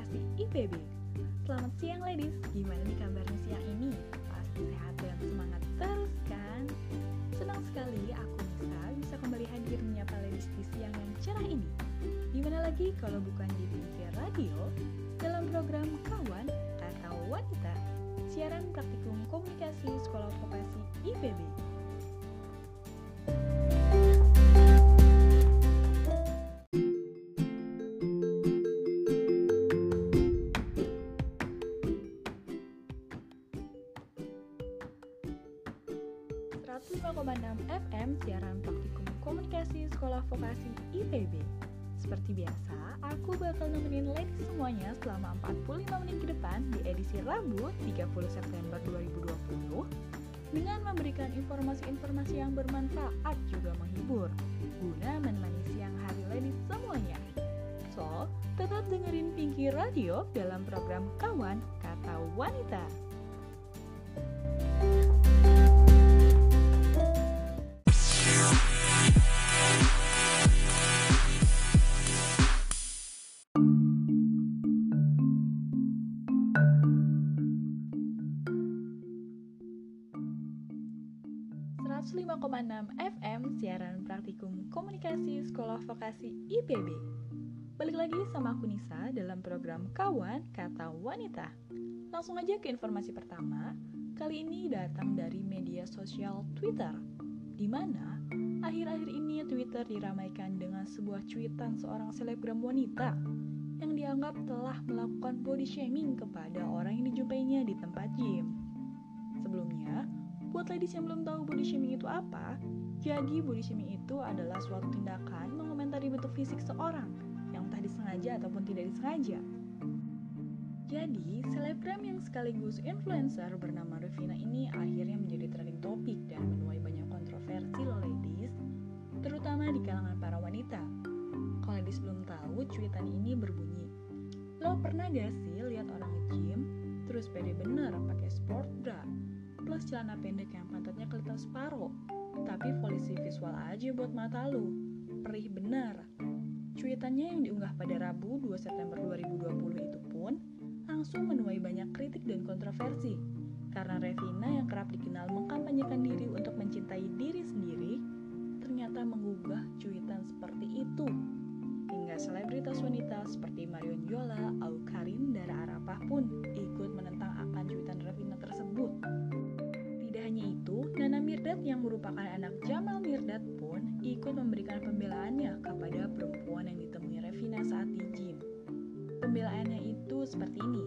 Vokasi IPB. Selamat siang ladies, gimana nih kabarnya siang ini? Pasti sehat dan semangat terus kan? Senang sekali aku bisa bisa kembali hadir menyapa ladies di siang yang cerah ini. Gimana lagi kalau bukan di TV Radio dalam program Kawan atau Wanita, siaran praktikum komunikasi Sekolah Vokasi IPB. Siaran praktikum komunikasi Sekolah Vokasi IPB. Seperti biasa, aku bakal nemenin ladies semuanya selama 45 menit ke depan di edisi Rabu 30 September 2020 dengan memberikan informasi-informasi yang bermanfaat juga menghibur guna menemani siang hari ladies semuanya. So, tetap dengerin Pinky Radio dalam program Kawan Kata Wanita. 105,6 komunikasi Sekolah Vokasi IPB. Balik lagi sama aku Nisa dalam program Kawan Kata Wanita. Langsung aja ke informasi pertama. Kali ini datang dari media sosial Twitter, di mana akhir-akhir ini Twitter diramaikan dengan sebuah cuitan seorang selebgram wanita yang dianggap telah melakukan body shaming kepada orang yang dijumpainya di tempat gym. Sebelumnya, Buat ladies yang belum tahu body shaming itu apa, jadi body shaming itu adalah suatu tindakan mengomentari bentuk fisik seorang yang entah disengaja ataupun tidak disengaja. Jadi, selebgram yang sekaligus influencer bernama Revina ini akhirnya menjadi trending topik dan menuai banyak kontroversi ladies, terutama di kalangan para wanita. Kalau ladies belum tahu, cuitan ini berbunyi, Lo pernah gak sih lihat orang nge-gym, terus pede bener pakai sport bra, plus celana pendek yang pantatnya kelihatan separuh. Tapi polisi visual aja buat mata lu. Perih bener. Cuitannya yang diunggah pada Rabu 2 September 2020 itu pun langsung menuai banyak kritik dan kontroversi. Karena Revina yang kerap dikenal mengkampanyekan diri untuk mencintai diri sendiri, ternyata menggugah cuitan seperti itu. Hingga selebritas wanita seperti Marion Jola, Au Karin, Dara Arapah pun ikut menentang Jamal Mirdad pun ikut memberikan pembelaannya kepada perempuan yang ditemui Revina saat di gym. Pembelaannya itu seperti ini.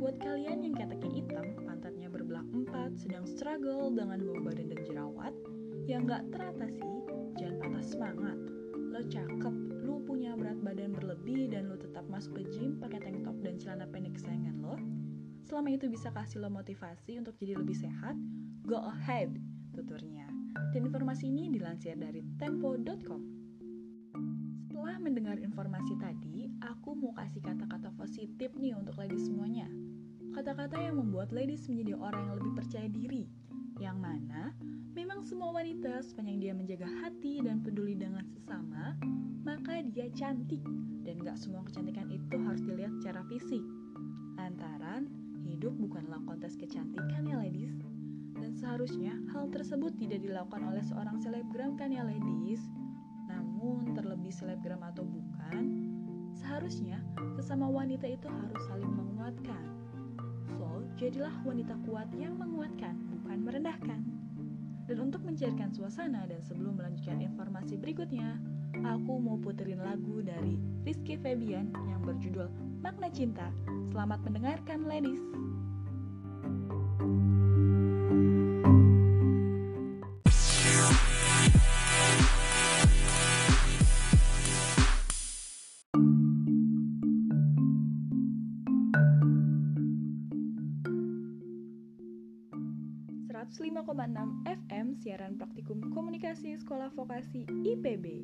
Buat kalian yang keteknya hitam, pantatnya berbelah empat, sedang struggle dengan bau badan dan jerawat, yang gak teratasi, jangan patah semangat. Lo cakep, lo punya berat badan berlebih, dan lo tetap masuk ke gym pakai tank top dan celana pendek kesayangan lo. Selama itu bisa kasih lo motivasi untuk jadi lebih sehat, Go ahead, tuturnya. Dan informasi ini dilansir dari tempo.com. Setelah mendengar informasi tadi, aku mau kasih kata-kata positif nih untuk ladies semuanya. Kata-kata yang membuat ladies menjadi orang yang lebih percaya diri, yang mana memang semua wanita sepanjang dia menjaga hati dan peduli dengan sesama, maka dia cantik dan gak semua kecantikan itu harus dilihat secara fisik. Lantaran, hidup bukanlah kontes kecantikan ya ladies, seharusnya hal tersebut tidak dilakukan oleh seorang selebgram kan ya ladies? Namun terlebih selebgram atau bukan, seharusnya sesama wanita itu harus saling menguatkan. So, jadilah wanita kuat yang menguatkan, bukan merendahkan. Dan untuk mencairkan suasana dan sebelum melanjutkan informasi berikutnya, aku mau puterin lagu dari Rizky Febian yang berjudul Makna Cinta. Selamat mendengarkan ladies! 105,6 FM siaran praktikum komunikasi Sekolah Vokasi IPB.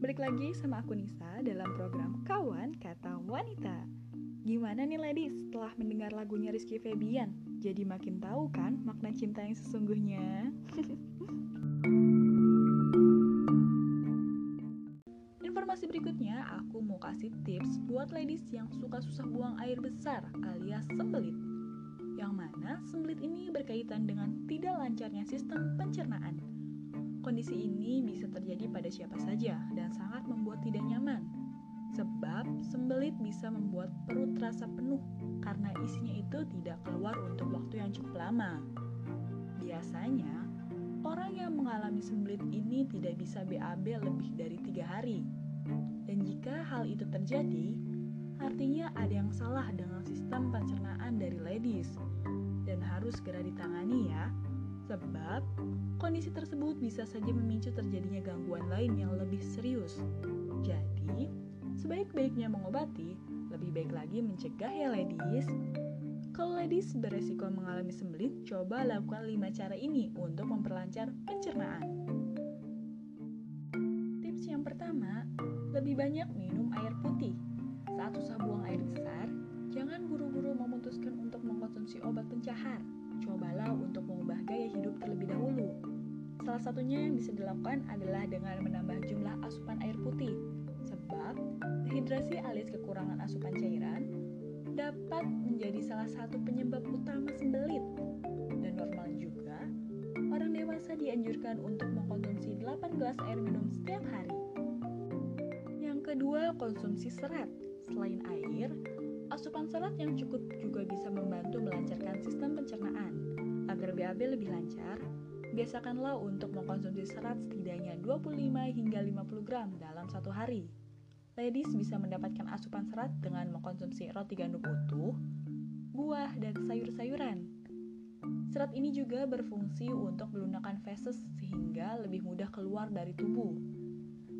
Balik lagi sama aku Nisa dalam program Kawan Kata Wanita. Gimana nih ladies setelah mendengar lagunya Rizky Febian? Jadi makin tahu kan makna cinta yang sesungguhnya? Informasi berikutnya aku mau kasih tips buat buat ladies yang suka susah buang air besar alias sembelit. Mana sembelit ini berkaitan dengan tidak lancarnya sistem pencernaan. Kondisi ini bisa terjadi pada siapa saja dan sangat membuat tidak nyaman. Sebab sembelit bisa membuat perut terasa penuh karena isinya itu tidak keluar untuk waktu yang cukup lama. Biasanya, orang yang mengalami sembelit ini tidak bisa BAB lebih dari tiga hari. Dan jika hal itu terjadi, artinya ada yang salah dengan sistem pencernaan dari segera ditangani ya. Sebab kondisi tersebut bisa saja memicu terjadinya gangguan lain yang lebih serius. Jadi, sebaik-baiknya mengobati, lebih baik lagi mencegah ya ladies. Kalau ladies beresiko mengalami sembelit, coba lakukan 5 cara ini untuk memperlancar pencernaan. Tips yang pertama, lebih banyak minum air putih. Saat susah buang air besar, jangan buru-buru memutuskan untuk mengkonsumsi obat pencahar. Cobalah untuk mengubah gaya hidup terlebih dahulu. Salah satunya yang bisa dilakukan adalah dengan menambah jumlah asupan air putih. Sebab, dehidrasi alias kekurangan asupan cairan dapat menjadi salah satu penyebab utama sembelit. Dan normal juga, orang dewasa dianjurkan untuk mengkonsumsi 8 gelas air minum setiap hari. Yang kedua, konsumsi serat. Selain air, asupan serat yang cukup juga bisa membantu melancarkan sistem BAB lebih lancar, biasakanlah untuk mengkonsumsi serat setidaknya 25 hingga 50 gram dalam satu hari ladies bisa mendapatkan asupan serat dengan mengkonsumsi roti gandum utuh, buah, dan sayur-sayuran. Serat ini juga berfungsi untuk melunakkan feses sehingga lebih mudah keluar dari tubuh.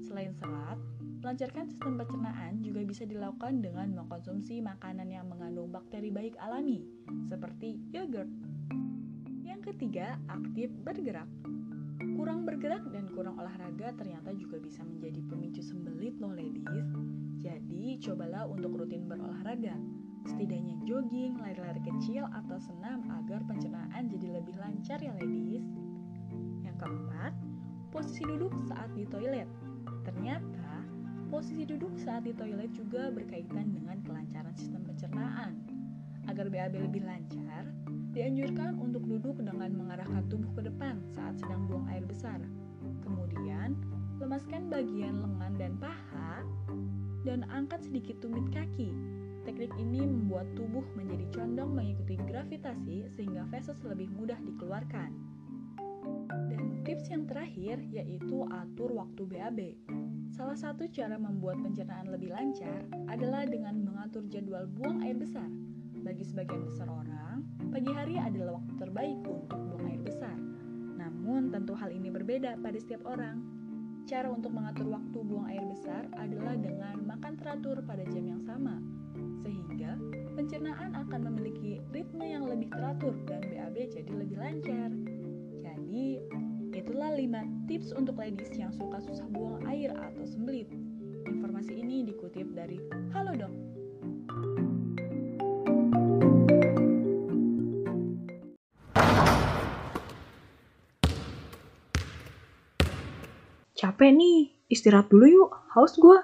Selain serat, melancarkan sistem pencernaan juga bisa dilakukan dengan mengkonsumsi makanan yang mengandung bakteri baik alami, seperti yogurt. Ketiga, aktif bergerak. Kurang bergerak dan kurang olahraga ternyata juga bisa menjadi pemicu sembelit loh ladies. Jadi cobalah untuk rutin berolahraga. Setidaknya jogging, lari-lari kecil atau senam agar pencernaan jadi lebih lancar ya ladies. Yang keempat, posisi duduk saat di toilet. Ternyata posisi duduk saat di toilet juga berkaitan dengan kelancaran sistem pencernaan. Agar BAB lebih lancar, Dianjurkan untuk tubuh ke depan saat sedang buang air besar. Kemudian, lemaskan bagian lengan dan paha dan angkat sedikit tumit kaki. Teknik ini membuat tubuh menjadi condong mengikuti gravitasi sehingga feses lebih mudah dikeluarkan. Dan tips yang terakhir yaitu atur waktu BAB. Salah satu cara membuat pencernaan lebih lancar adalah dengan mengatur jadwal buang air besar. Bagi sebagian besar orang, pagi hari adalah waktu terbaik untuk buang air besar. Namun, tentu hal ini berbeda pada setiap orang. Cara untuk mengatur waktu buang air besar adalah dengan makan teratur pada jam yang sama, sehingga pencernaan akan memiliki ritme yang lebih teratur dan BAB jadi lebih lancar. Jadi, itulah 5 tips untuk ladies yang suka susah buang air atau sembelit. Informasi ini dikutip dari Halodoc. Capek nih, istirahat dulu yuk, haus gue.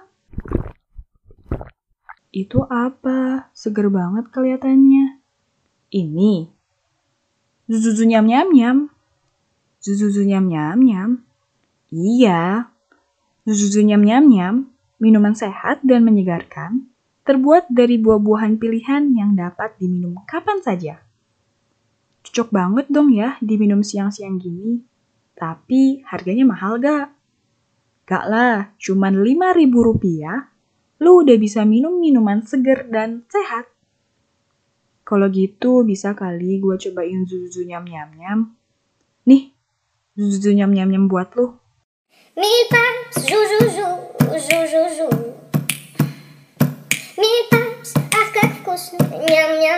Itu apa? Seger banget kelihatannya. Ini. Zuzuzu nyam nyam nyam. Zuzuzu nyam nyam nyam. Iya. Zuzuzu nyam nyam nyam. Minuman sehat dan menyegarkan. Terbuat dari buah-buahan pilihan yang dapat diminum kapan saja. Cocok banget dong ya diminum siang-siang gini. Tapi harganya mahal gak? Gak lah, cuman lima ribu rupiah, lu udah bisa minum minuman seger dan sehat. Kalau gitu bisa kali gue cobain zuzu nyam nyam nyam. Nih, zuzu nyam nyam nyam buat lu. Mille paps, zuzu zuzu zuzu. Mille paps, ach как вкусно, ням ням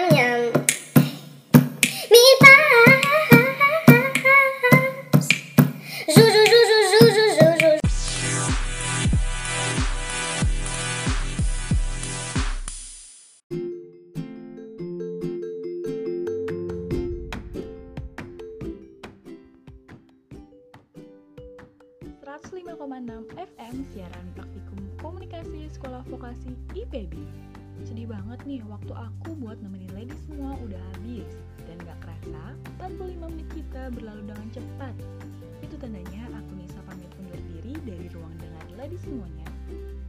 Komunikasi sekolah vokasi IPB. Sedih banget nih, waktu aku buat nemenin lady semua udah habis. Dan gak kerasa, 45 menit kita berlalu dengan cepat. Itu tandanya aku Nisa pamit undur diri dari ruang dengar lady semuanya.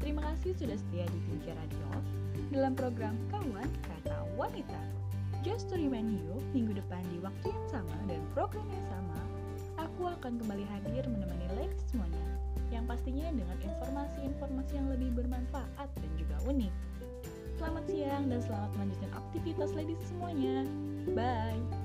Terima kasih sudah setia di Tinja Radio dalam program Kawan Kata Wanita. Just to remind you, minggu depan di waktu yang sama dan program yang sama, aku akan kembali hadir menemani lady semuanya. Yang pastinya dengan informasi-informasi yang lebih bermanfaat dan juga unik. Selamat siang dan selamat melanjutkan aktivitas ladies semuanya. Bye.